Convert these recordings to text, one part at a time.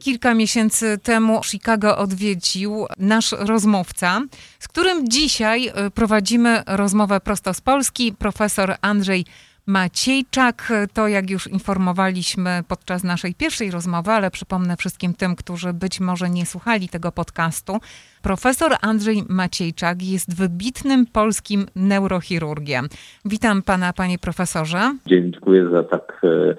Kilka miesięcy temu Chicago odwiedził nasz rozmówca, z którym dzisiaj y, prowadzimy rozmowę prosto z Polski. Profesor Andrzej Maciejczak. To, jak już informowaliśmy podczas naszej pierwszej rozmowy, ale przypomnę wszystkim tym, którzy być może nie słuchali tego podcastu. Profesor Andrzej Maciejczak jest wybitnym polskim neurochirurgiem. Witam pana, panie profesorze. Dziękuję za tak e,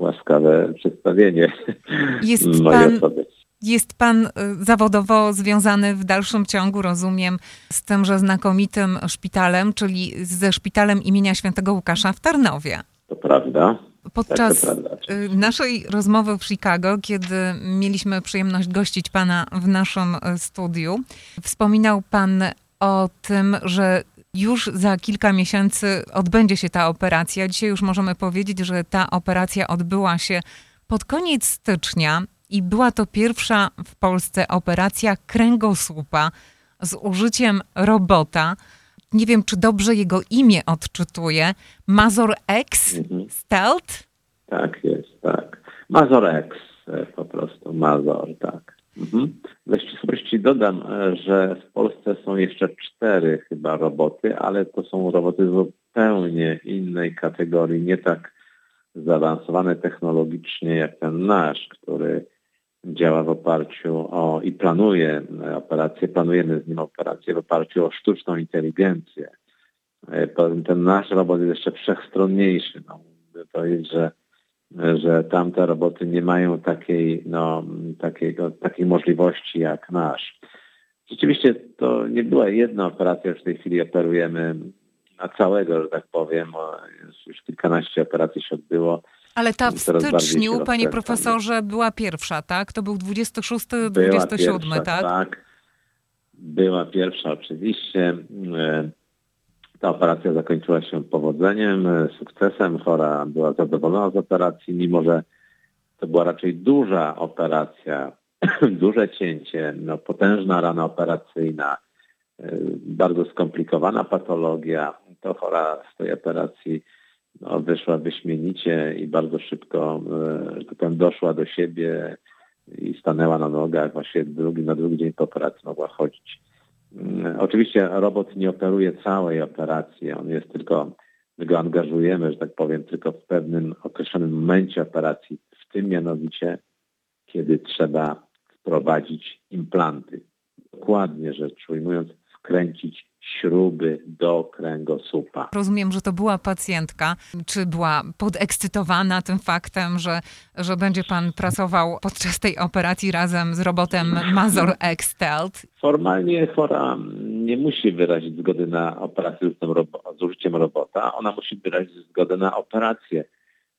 łaskawe przedstawienie Jest mojej pan osoby. Jest pan y, zawodowo związany w dalszym ciągu, rozumiem, z tymże znakomitym szpitalem, czyli ze szpitalem imienia świętego Łukasza w Tarnowie. To prawda. Podczas Tak, to prawda. y, naszej rozmowy w Chicago, kiedy mieliśmy przyjemność gościć pana w naszym y, studiu, wspominał pan o tym, że już za kilka miesięcy odbędzie się ta operacja. Dzisiaj już możemy powiedzieć, że ta operacja odbyła się pod koniec stycznia i była to pierwsza w Polsce operacja kręgosłupa z użyciem robota. Nie wiem, czy dobrze jego imię odczytuję. Mazor X Mhm. Stealth. Tak jest, tak. Mazor X, e, po prostu Mazor, tak. Mhm. Dla ścisłości dodam, e, że w Polsce są jeszcze cztery chyba roboty, ale to są roboty zupełnie innej kategorii, nie tak zaawansowane technologicznie jak ten nasz, który działa w oparciu o i planuje e, operacje, planujemy z nim operacje w oparciu o sztuczną inteligencję. E, Ten nasz robot jest jeszcze wszechstronniejszy. No, mówię jest, że, że tamte roboty nie mają takiej, no, takiego, takiej możliwości jak nasz. Rzeczywiście to nie była jedna operacja, już w tej chwili operujemy na całego, że tak powiem. Już, kilkanaście operacji się odbyło. Ale ta w styczniu, panie profesorze, była pierwsza, tak? To był 26, Była 27, pierwsza, tak? tak. Była pierwsza oczywiście. Ta operacja zakończyła się powodzeniem, e, sukcesem. Chora była zadowolona z operacji, mimo że to była raczej duża operacja, duże cięcie, no, potężna rana operacyjna, e, bardzo skomplikowana patologia. To chora z tej operacji no, wyszła wyśmienicie i bardzo szybko e, tak powiem, doszła do siebie i stanęła na nogach. Właściwie drugi, na drugi dzień po operacji mogła chodzić. Mm, Oczywiście robot nie operuje całej operacji, on jest tylko, my go angażujemy, że tak powiem, tylko w pewnym określonym momencie operacji, w tym mianowicie, kiedy trzeba wprowadzić implanty. Dokładnie rzecz ujmując, wkręcić śruby do kręgosłupa. Rozumiem, że to była pacjentka. Czy była podekscytowana tym faktem, że, że będzie pan pracował podczas tej operacji razem z robotem Mazor X Stealth? Formalnie chora nie musi wyrazić zgody na operację z użyciem robota. Ona musi wyrazić zgodę na operację,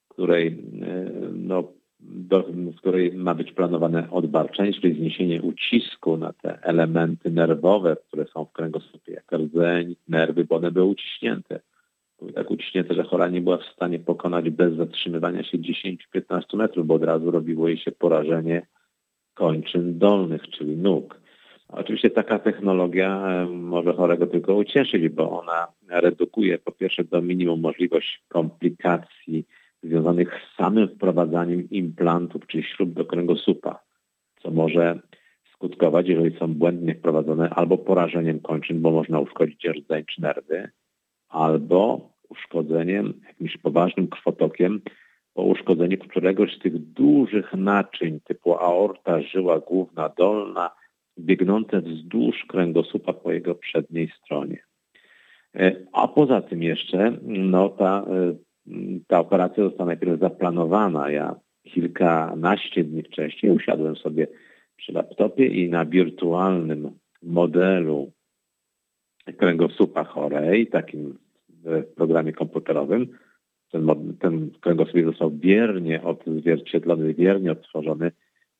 której, e, no, do, której ma być planowane odbarczenie, czyli zniesienie ucisku na te elementy nerwowe, które są w kręgosłupie, jak rdzeń, nerwy, bo one były uciśnięte. Były tak uciśnięte, że chora nie była w stanie pokonać bez zatrzymywania się 10-15 metrów, bo od razu robiło jej się porażenie kończyn dolnych, czyli nóg. Oczywiście taka technologia może chorego tylko ucieszyć, bo ona redukuje po pierwsze do minimum możliwość komplikacji związanych z samym wprowadzaniem implantów, czyli śrub do kręgosłupa, co może skutkować, jeżeli są błędnie wprowadzone, albo porażeniem kończyn, bo można uszkodzić rdzeń czy nerwy, albo uszkodzeniem, jakimś poważnym krwotokiem, po uszkodzeniu któregoś z tych dużych naczyń typu aorta, żyła główna, dolna, biegnące wzdłuż kręgosłupa po jego przedniej stronie. E, A poza tym jeszcze, no ta, e, ta operacja została najpierw zaplanowana. Ja kilkanaście dni wcześniej usiadłem sobie przy laptopie i na wirtualnym modelu kręgosłupa chorej, takim e, programie komputerowym, ten, ten kręgosłup został wiernie odzwierciedlony, wiernie odtworzony,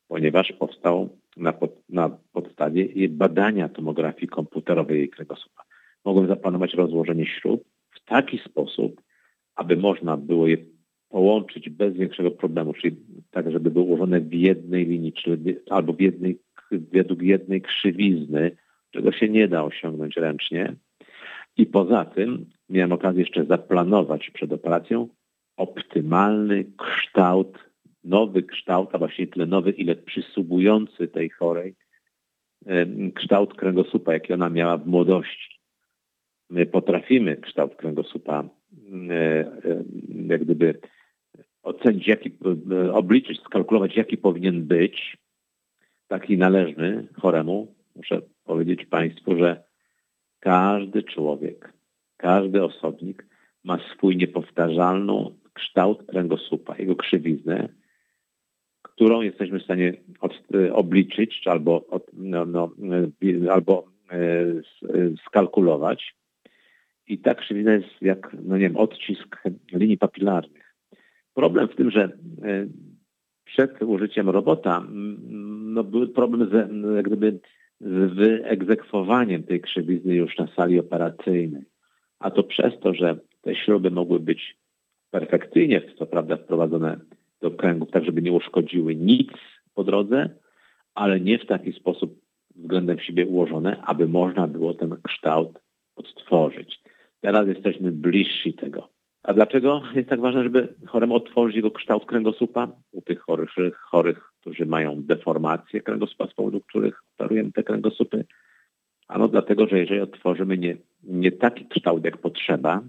ponieważ powstał na, pod, na podstawie badania tomografii komputerowej jej kręgosłupa. Mogłem zaplanować rozłożenie śrub w taki sposób, aby można było je połączyć bez większego problemu, czyli tak, żeby były ułożone w jednej linii, czyli albo w jednej, według jednej krzywizny, czego się nie da osiągnąć ręcznie. I poza tym miałem okazję jeszcze zaplanować przed operacją optymalny kształt nowy kształt, a właściwie tyle nowy, ile przysługujący tej chorej kształt kręgosłupa, jaki ona miała w młodości. My potrafimy kształt kręgosłupa jak gdyby ocenić, jaki, obliczyć, skalkulować, jaki powinien być, taki należny choremu. Muszę powiedzieć Państwu, że każdy człowiek, każdy osobnik ma swój niepowtarzalny kształt kręgosłupa, jego krzywiznę, którą jesteśmy w stanie od, obliczyć albo, od, no, no, albo e, skalkulować. I ta krzywizna jest jak, no nie wiem, odcisk linii papilarnych. Problem w tym, że e, przed użyciem robota no, był problem z, jak gdyby, z wyegzekwowaniem tej krzywizny już na sali operacyjnej. A to przez to, że te śruby mogły być perfekcyjnie, co prawda, wprowadzone do kręgów, tak żeby nie uszkodziły nic po drodze, ale nie w taki sposób względem siebie ułożone, aby można było ten kształt odtworzyć. Teraz jesteśmy bliżsi tego. A dlaczego jest tak ważne, żeby choremu otworzyć jego kształt kręgosłupa? U tych chorych, chorych, którzy mają deformację kręgosłupa, z powodu których operujemy te kręgosłupy? Ano dlatego, że jeżeli otworzymy nie, nie taki kształt, jak potrzeba,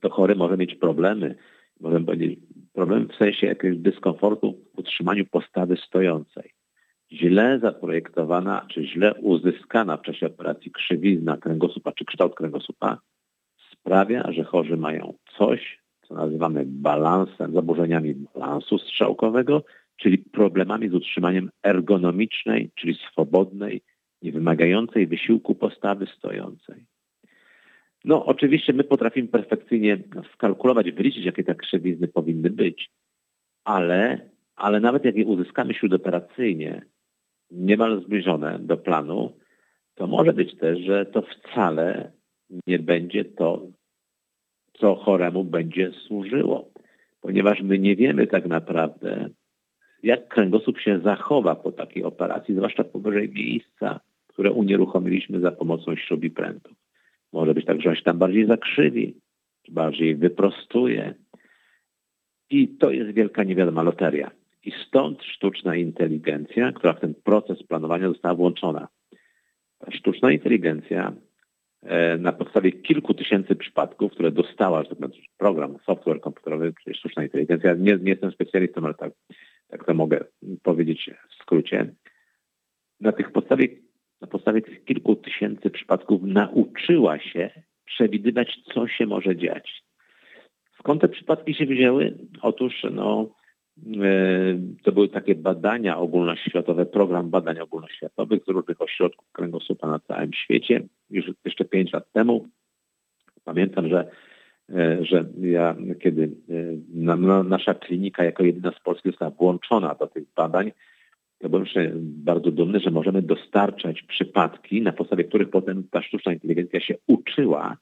to chory może mieć problemy. Może powiedzieć problem w sensie jakiegoś dyskomfortu w utrzymaniu postawy stojącej. Źle zaprojektowana, czy źle uzyskana w czasie operacji krzywizna kręgosłupa, czy kształt kręgosłupa sprawia, że chorzy mają coś, co nazywamy balansem, zaburzeniami balansu strzałkowego, czyli problemami z utrzymaniem ergonomicznej, czyli swobodnej, niewymagającej wysiłku postawy stojącej. No oczywiście my potrafimy perfekcyjnie skalkulować, wyliczyć, jakie te krzywizny powinny być, ale, ale nawet jak je uzyskamy śródoperacyjnie, niemal zbliżone do planu, to może być też, że to wcale nie będzie to, co choremu będzie służyło, ponieważ my nie wiemy tak naprawdę, jak kręgosłup się zachowa po takiej operacji, zwłaszcza powyżej miejsca, które unieruchomiliśmy za pomocą śrub i prętów. Może być tak, że on się tam bardziej zakrzywi, czy bardziej wyprostuje. I to jest wielka niewiadoma loteria. I stąd sztuczna inteligencja, która w ten proces planowania została włączona. Ta sztuczna inteligencja na podstawie kilku tysięcy przypadków, które dostała, że tak program, software komputerowy, czyli sztuczna inteligencja, nie, nie jestem specjalistą, ale tak, tak to mogę powiedzieć w skrócie. Na tych podstawie na podstawie tych kilku tysięcy przypadków nauczyła się przewidywać, co się może dziać. Skąd te przypadki się wzięły? Otóż no, e, to były takie badania ogólnoświatowe, program badań ogólnoświatowych z różnych ośrodków kręgosłupa na całym świecie. Już jeszcze pięć lat temu pamiętam, że, e, że ja, kiedy e, nasza klinika jako jedyna z Polski została włączona do tych badań, ja byłem bardzo dumny, że możemy dostarczać przypadki, na podstawie których potem ta sztuczna inteligencja się uczyła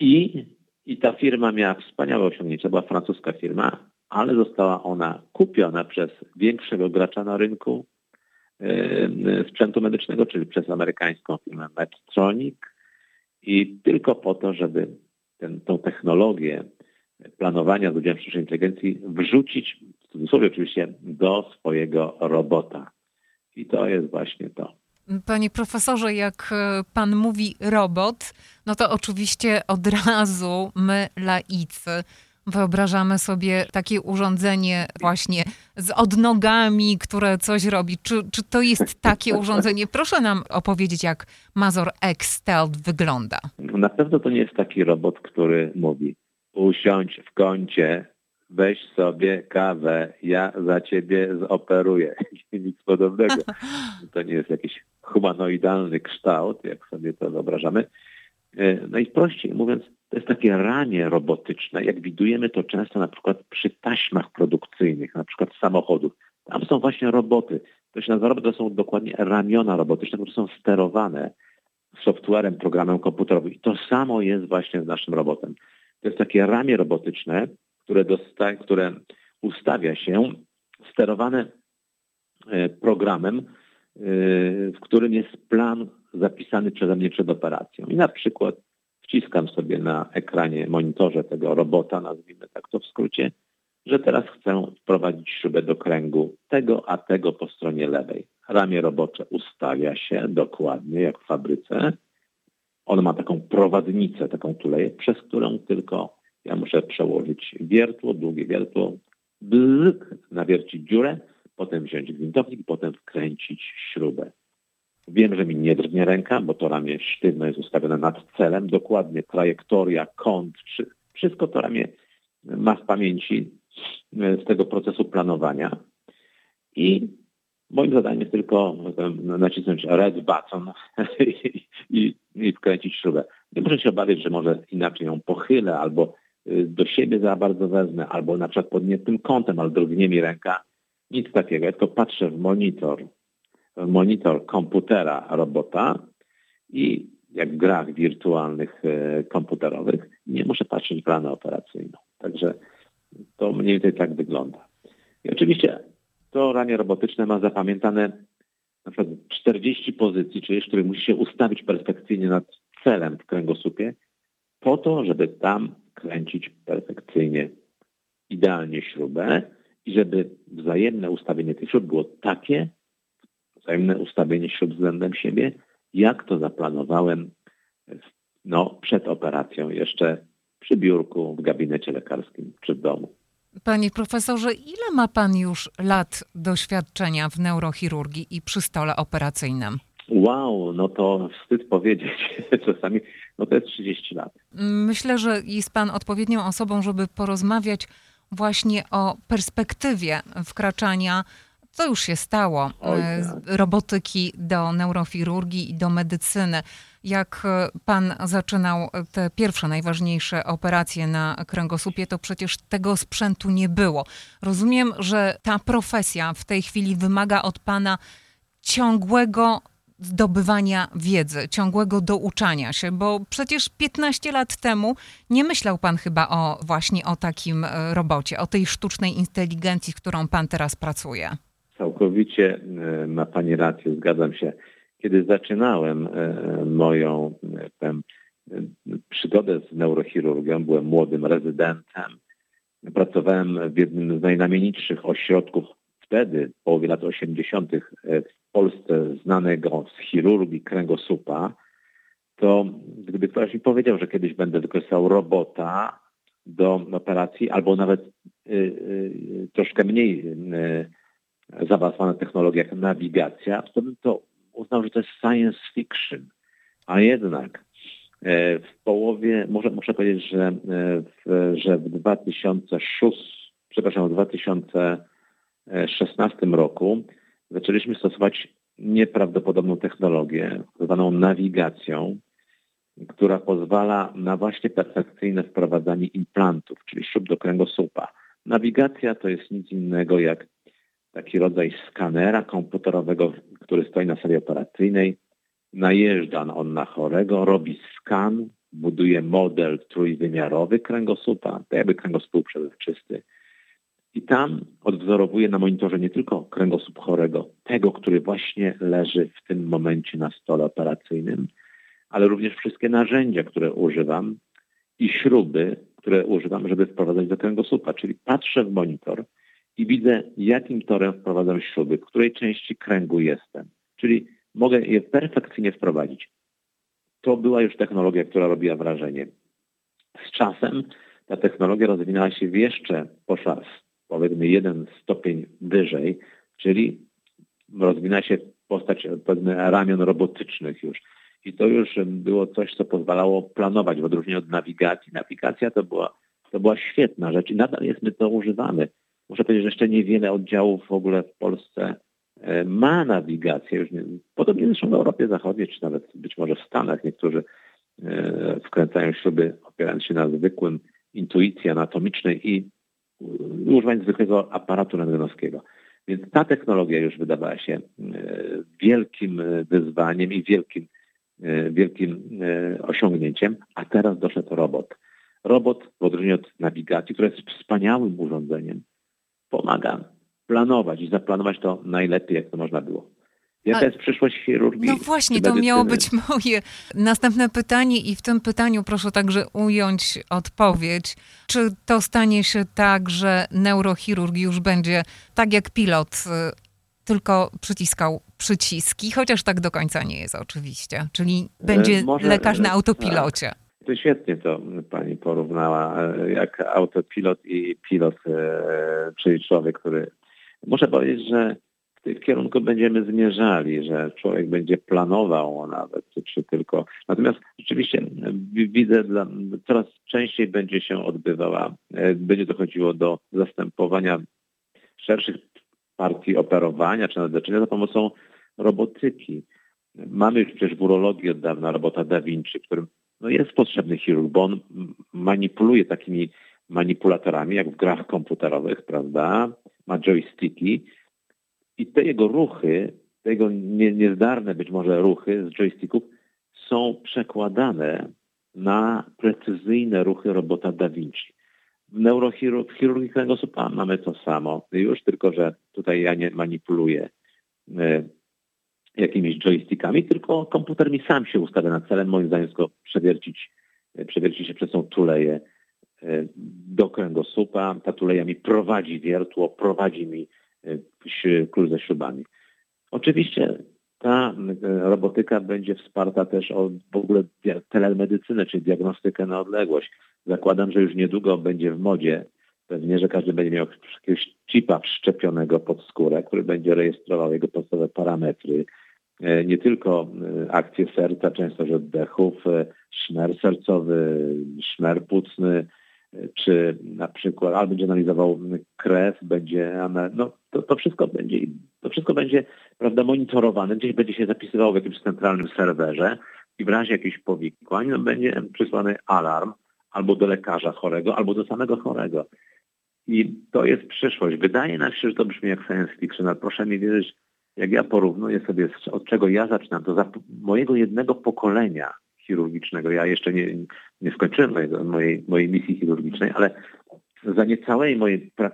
i, i ta firma miała wspaniałe osiągnięcia. Była francuska firma, ale została ona kupiona przez większego gracza na rynku sprzętu medycznego, czyli przez amerykańską firmę Medtronic i tylko po to, żeby ten, tą technologię planowania z udziałem sztucznej inteligencji wrzucić cudzysłowie oczywiście, do swojego robota. I to jest właśnie to. Panie profesorze, jak e, pan mówi robot, no to oczywiście od razu my, laicy, wyobrażamy sobie takie urządzenie właśnie z odnogami, które coś robi. Czy, czy to jest takie urządzenie? Proszę nam opowiedzieć, jak Mazor X Stealth wygląda. Na pewno to nie jest taki robot, który mówi usiądź w kącie, weź sobie kawę, ja za ciebie zoperuję. Nic podobnego. To nie jest jakiś humanoidalny kształt, jak sobie to wyobrażamy. E, no i prościej mówiąc, to jest takie ranie robotyczne, jak widujemy to często na przykład przy taśmach produkcyjnych, na przykład samochodów. Tam są właśnie roboty. To się nazywa to są dokładnie ramiona robotyczne, które są sterowane softwarem, programem komputerowym. I to samo jest właśnie z naszym robotem. To jest takie ramię robotyczne, które, dosta- które ustawia się sterowane e, programem, e, w którym jest plan zapisany przeze mnie przed operacją. I na przykład wciskam sobie na ekranie, monitorze tego robota, nazwijmy tak to w skrócie, że teraz chcę wprowadzić śrubę do kręgu tego, a tego po stronie lewej. Ramię robocze ustawia się dokładnie jak w fabryce. Ono ma taką prowadnicę, taką tuleję, przez którą tylko ja muszę przełożyć wiertło, długie wiertło, bzyk, nawiercić dziurę, potem wziąć gwintownik potem wkręcić śrubę. Wiem, że mi nie drgnie ręka, bo to ramię sztywno jest ustawione nad celem, dokładnie trajektoria, kąt, wszystko to ramię ma w pamięci e, z tego procesu planowania. I moim zadaniem jest tylko nacisnąć red button i, i, i wkręcić śrubę. Nie muszę się obawiać, że może inaczej ją pochylę albo y, do siebie za bardzo wezmę, albo na przykład pod tym kątem, ale drgnie mi ręka. Nic takiego. Ja tylko patrzę w monitor, monitor komputera robota i jak w grach wirtualnych e, komputerowych, nie muszę patrzeć w planę operacyjną. Także to mniej więcej tak wygląda. I oczywiście to ranie robotyczne ma zapamiętane na przykład 40 pozycji, czyli których musi się ustawić perfekcyjnie nad celem w kręgosłupie, po to, żeby tam kręcić perfekcyjnie, idealnie śrubę i żeby wzajemne ustawienie tych śrub było takie, wzajemne ustawienie śrub względem siebie, jak to zaplanowałem no, przed operacją jeszcze przy biurku, w gabinecie lekarskim czy w domu. Panie profesorze, ile ma pan już lat doświadczenia w neurochirurgii i przy stole operacyjnym? Wow, no to wstyd powiedzieć czasami, no to jest 30 lat. Myślę, że jest pan odpowiednią osobą, żeby porozmawiać właśnie o perspektywie wkraczania co już się stało Oj, z tak. robotyki do neurochirurgii i do medycyny. Jak e, pan zaczynał te pierwsze, najważniejsze operacje na kręgosłupie, to przecież tego sprzętu nie było. Rozumiem, że ta profesja w tej chwili wymaga od pana ciągłego zdobywania wiedzy, ciągłego douczania się, bo przecież 15 lat temu nie myślał pan chyba o właśnie o takim e, robocie, o tej sztucznej inteligencji, z którą pan teraz pracuje. Całkowicie e, ma Pani rację, zgadzam się. Kiedy zaczynałem e, moją tę przygodę z neurochirurgią, byłem młodym rezydentem. Pracowałem w jednym z najnamienitszych ośrodków wtedy, w połowie lat 80. w Polsce znanego z chirurgii kręgosłupa, to gdyby ktoś mi powiedział, że kiedyś będę wykorzystał robota do operacji, albo nawet y, y, troszkę mniej y, zaawansowana technologia jak nawigacja, to bym to uznał, że to jest science fiction. A jednak e, w połowie, może muszę powiedzieć, że e, w, że w 2006, przepraszam, w 2016 roku zaczęliśmy stosować nieprawdopodobną technologię, zwaną nawigacją, która pozwala na właśnie perfekcyjne wprowadzanie implantów, czyli śrub do kręgosłupa. Nawigacja to jest nic innego jak taki rodzaj skanera komputerowego, który stoi na sali operacyjnej. Najeżdża on na chorego, robi skan, buduje model trójwymiarowy kręgosłupa, tak jakby kręgosłup przezroczysty. I tam odwzorowuje na monitorze nie tylko kręgosłup chorego, tego, który właśnie leży w tym momencie na stole operacyjnym, ale również wszystkie narzędzia, które używam i śruby, które używam, żeby wprowadzać do kręgosłupa. Czyli patrzę w monitor, i widzę, jakim torem wprowadzam śruby, w której części kręgu jestem. Czyli mogę je perfekcyjnie wprowadzić. To była już technologia, która robiła wrażenie. Z czasem ta technologia rozwinęła się w jeszcze, poszła powiedzmy jeden stopień wyżej, czyli rozwinęła się postać powiedzmy ramion robotycznych już. I to już było coś, co pozwalało planować w odróżnieniu od nawigacji. Nawigacja to była, to była świetna rzecz i nadal jest, my to używamy. Muszę powiedzieć, że jeszcze niewiele oddziałów w ogóle w Polsce e, ma nawigację. Już nie, podobnie zresztą w Europie Zachodniej, czy nawet być może w Stanach niektórzy e, wkręcają śruby opierając się na zwykłym intuicji anatomicznej i używając zwykłego aparatu rentgenowskiego. Więc ta technologia już wydawała się e, wielkim wyzwaniem i wielkim, wielkim osiągnięciem, a teraz doszedł robot. Robot w odróżnieniu od nawigacji, która jest wspaniałym urządzeniem, pomaga planować i zaplanować to najlepiej, jak to można było. Jaka A, jest przyszłość chirurgii? No właśnie, to miało być moje następne pytanie i w tym pytaniu proszę także ująć odpowiedź. Czy to stanie się tak, że neurochirurg już będzie tak jak pilot, y, tylko przyciskał przyciski, chociaż tak do końca nie jest oczywiście, czyli będzie e, Może, lekarz na autopilocie. Tak. To świetnie to pani porównała, e, jak autopilot i pilot, e, czyli człowiek, który... Muszę powiedzieć, że w tym kierunku będziemy zmierzali, że człowiek będzie planował nawet, czy tylko... Natomiast rzeczywiście widzę, że coraz częściej będzie się odbywała, e, będzie dochodziło do zastępowania szerszych partii operowania czy leczenia za pomocą robotyki. Mamy już przecież w urologii od dawna robota Da Vinci, którym no jest potrzebny chirurg, bo on manipuluje takimi manipulatorami, jak w grach komputerowych, prawda? Ma joysticki i te jego ruchy, te jego nie, niezdarne być może ruchy z joysticków są przekładane na precyzyjne ruchy robota Da Vinci. W neurochirurgii kręgosłupa mamy to samo, już tylko, że tutaj ja nie manipuluję e, jakimiś joystickami, tylko komputer mi sam się ustawia na celem, moim zdaniem tylko przewiercić, e, przewiercić się przez tą tuleję e, do kręgosłupa. Ta tuleja mi prowadzi wiertło, prowadzi mi e, klucz ze śrubami. Oczywiście ta robotyka będzie wsparta też o w ogóle telemedycynę, czyli diagnostykę na odległość. Zakładam, że już niedługo będzie w modzie pewnie, że każdy będzie miał jakiegoś chipa wszczepionego pod skórę, który będzie rejestrował jego podstawowe parametry, nie tylko e, akcje serca, częstość oddechów, e, szmer sercowy, szmer płucny, czy na przykład, albo będzie analizował krew, będzie, no to, to wszystko będzie, to wszystko będzie, prawda, monitorowane, gdzieś będzie się zapisywało w jakimś centralnym serwerze i w razie jakichś powikłań no, będzie przysłany alarm albo do lekarza chorego, albo do samego chorego. I to jest przyszłość. Wydaje nam się, że to brzmi jak science fiction, ale proszę mi wierzyć, jak ja porównuję sobie, od czego ja zaczynam, to za mojego jednego pokolenia chirurgicznego, ja jeszcze nie, nie skończyłem mojego, mojej, mojej misji chirurgicznej, ale za niecałej mojej pra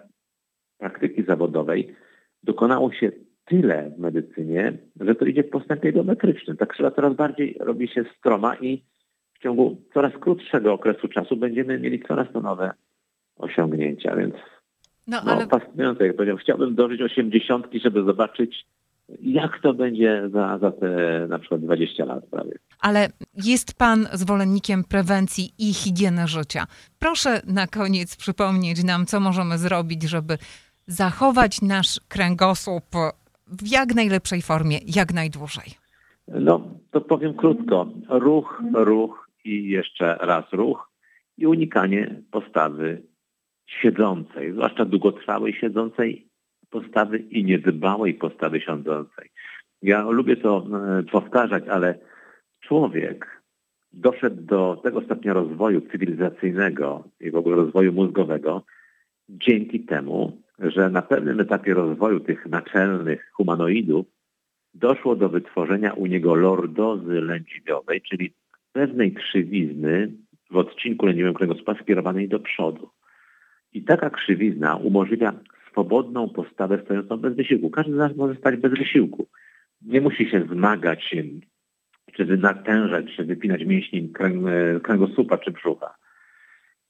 praktyki zawodowej dokonało się tyle w medycynie, że to idzie w postępie geometrycznym. Tak krzywa coraz bardziej robi się stroma i w ciągu coraz krótszego okresu czasu będziemy mieli coraz to nowe osiągnięcia, więc no, no ale... fascynujące, jak powiedziałem. Chciałbym dożyć osiemdziesiątki, żeby zobaczyć jak to będzie za, za te na przykład 20 lat prawie. Ale jest Pan zwolennikiem prewencji i higieny życia. Proszę na koniec przypomnieć nam, co możemy zrobić, żeby zachować nasz kręgosłup w jak najlepszej formie, jak najdłużej. No, to powiem krótko. Ruch, ruch i jeszcze raz ruch i unikanie postawy siedzącej, zwłaszcza długotrwałej siedzącej postawy i niedbałej postawy siądzącej. Ja lubię to e, powtarzać, ale człowiek doszedł do tego stopnia rozwoju cywilizacyjnego i w ogóle rozwoju mózgowego dzięki temu, że na pewnym etapie rozwoju tych naczelnych humanoidów doszło do wytworzenia u niego lordozy lędźwiowej, czyli pewnej krzywizny w odcinku lędźwiowym kręgosłupa skierowanej do przodu. I taka krzywizna umożliwia swobodną postawę stojącą bez wysiłku. Każdy z nas może stać bez wysiłku. Nie musi się zmagać, czy natężać, czy wypinać mięśni kręgosłupa czy brzucha.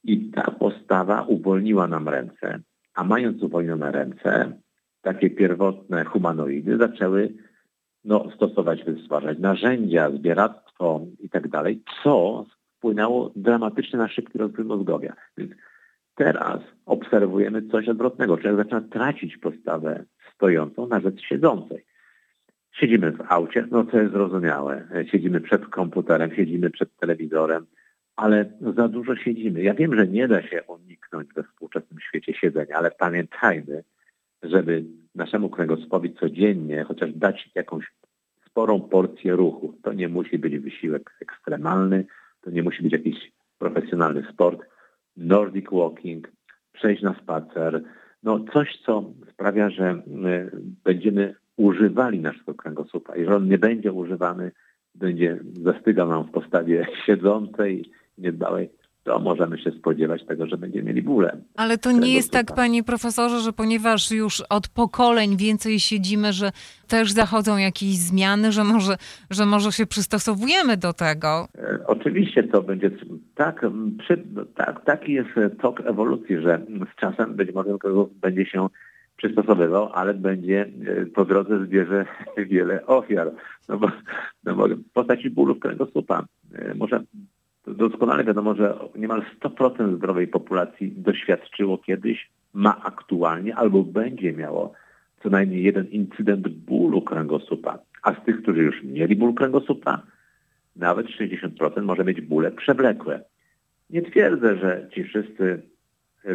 I ta postawa uwolniła nam ręce, a mając uwolnione ręce, takie pierwotne humanoidy zaczęły no, stosować, wytwarzać narzędzia, zbieractwo i tak dalej, co wpłynęło dramatycznie na szybki rozwój mózgowia. Więc Teraz obserwujemy coś odwrotnego. Człowiek zaczyna tracić postawę stojącą na rzecz siedzącej. Siedzimy w aucie, no to jest zrozumiałe. Siedzimy przed komputerem, siedzimy przed telewizorem, ale za dużo siedzimy. Ja wiem, że nie da się uniknąć we współczesnym świecie siedzenia, ale pamiętajmy, żeby naszemu kręgosłupowi codziennie chociaż dać jakąś sporą porcję ruchu. To nie musi być wysiłek ekstremalny, to nie musi być jakiś profesjonalny sport Nordic walking, przejść na spacer. No coś, co sprawia, że będziemy używali naszego kręgosłupa. Jeżeli on nie będzie używany, będzie zastygał nam w postawie siedzącej, niedbałej, to możemy się spodziewać tego, że będziemy mieli bóle. Ale to nie jest tak, panie profesorze, że ponieważ już od pokoleń więcej siedzimy, że też zachodzą jakieś zmiany, że może, że może się przystosowujemy do tego? E, oczywiście to będzie tak, przy, tak, taki jest tok ewolucji, że z czasem być może będzie się przystosowywał, ale będzie e, po drodze zbierze wiele ofiar. No bo, no bo w postaci bólów kręgosłupa. E, może doskonale wiadomo, że niemal 100% zdrowej populacji doświadczyło kiedyś, ma aktualnie albo będzie miało co najmniej jeden incydent bólu kręgosłupa. A z tych, którzy już mieli ból kręgosłupa, nawet 60% może mieć bóle przewlekłe. Nie twierdzę, że ci wszyscy e,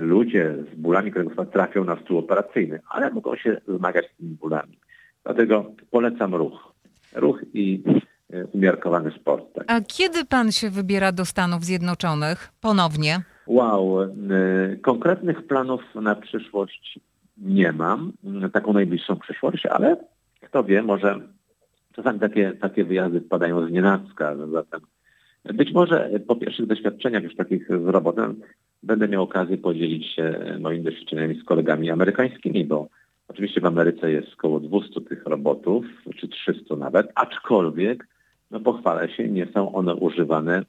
ludzie z bólami kręgosłupa trafią na stół operacyjny, ale mogą się zmagać z tymi bólami. Dlatego polecam ruch. Ruch i umiarkowany sport. Tak. A kiedy pan się wybiera do Stanów Zjednoczonych ponownie? Wow, e, konkretnych planów na przyszłość nie mam, taką najbliższą przyszłość, ale kto wie, może czasami takie, takie wyjazdy wpadają z nienacka, zatem być może po pierwszych doświadczeniach już takich z robotem będę miał okazję podzielić się moimi doświadczeniami z kolegami amerykańskimi, bo oczywiście w Ameryce jest około 200 tych robotów, czy 300 nawet, aczkolwiek no pochwalę się, nie są one używane y,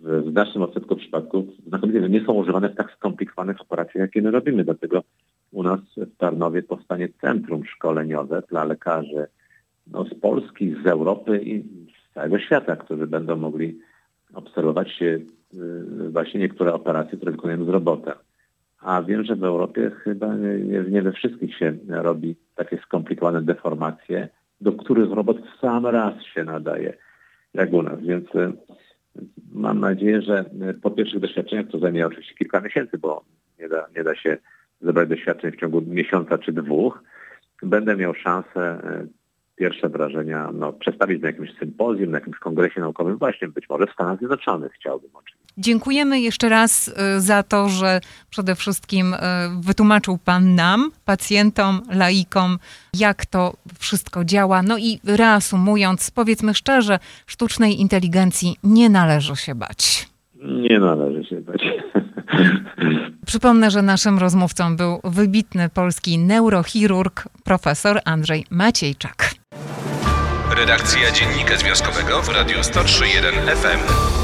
w znacznym odsetku przypadków, znakomicie nie są używane w tak skomplikowanych operacjach, jakie my robimy. Dlatego u nas w Tarnowie powstanie centrum szkoleniowe dla lekarzy no, z Polski, z Europy i z całego świata, którzy będą mogli obserwować y, właśnie niektóre operacje, które wykonujemy z robotem. A wiem, że w Europie chyba nie, nie we wszystkich się robi takie skomplikowane deformacje, do których robot w sam raz się nadaje, jak u nas. Więc e, mam nadzieję, że e, po pierwszych doświadczeniach, to zajmie oczywiście kilka miesięcy, bo nie da, nie da się zebrać doświadczeń w ciągu miesiąca czy dwóch, będę miał szansę e, pierwsze wrażenia no, przedstawić na jakimś sympozjum, na jakimś kongresie naukowym, właśnie być może w Stanach Zjednoczonych chciałbym oczywiście. Dziękujemy jeszcze raz y, za to, że przede wszystkim y, wytłumaczył Pan nam, pacjentom, laikom, jak to wszystko działa. No i reasumując, powiedzmy szczerze, sztucznej inteligencji nie należy się bać. Nie należy się bać. Przypomnę, że naszym rozmówcą był wybitny polski neurochirurg profesor Andrzej Maciejczak. Redakcja Dziennika Związkowego w Radiu 103.1 FM.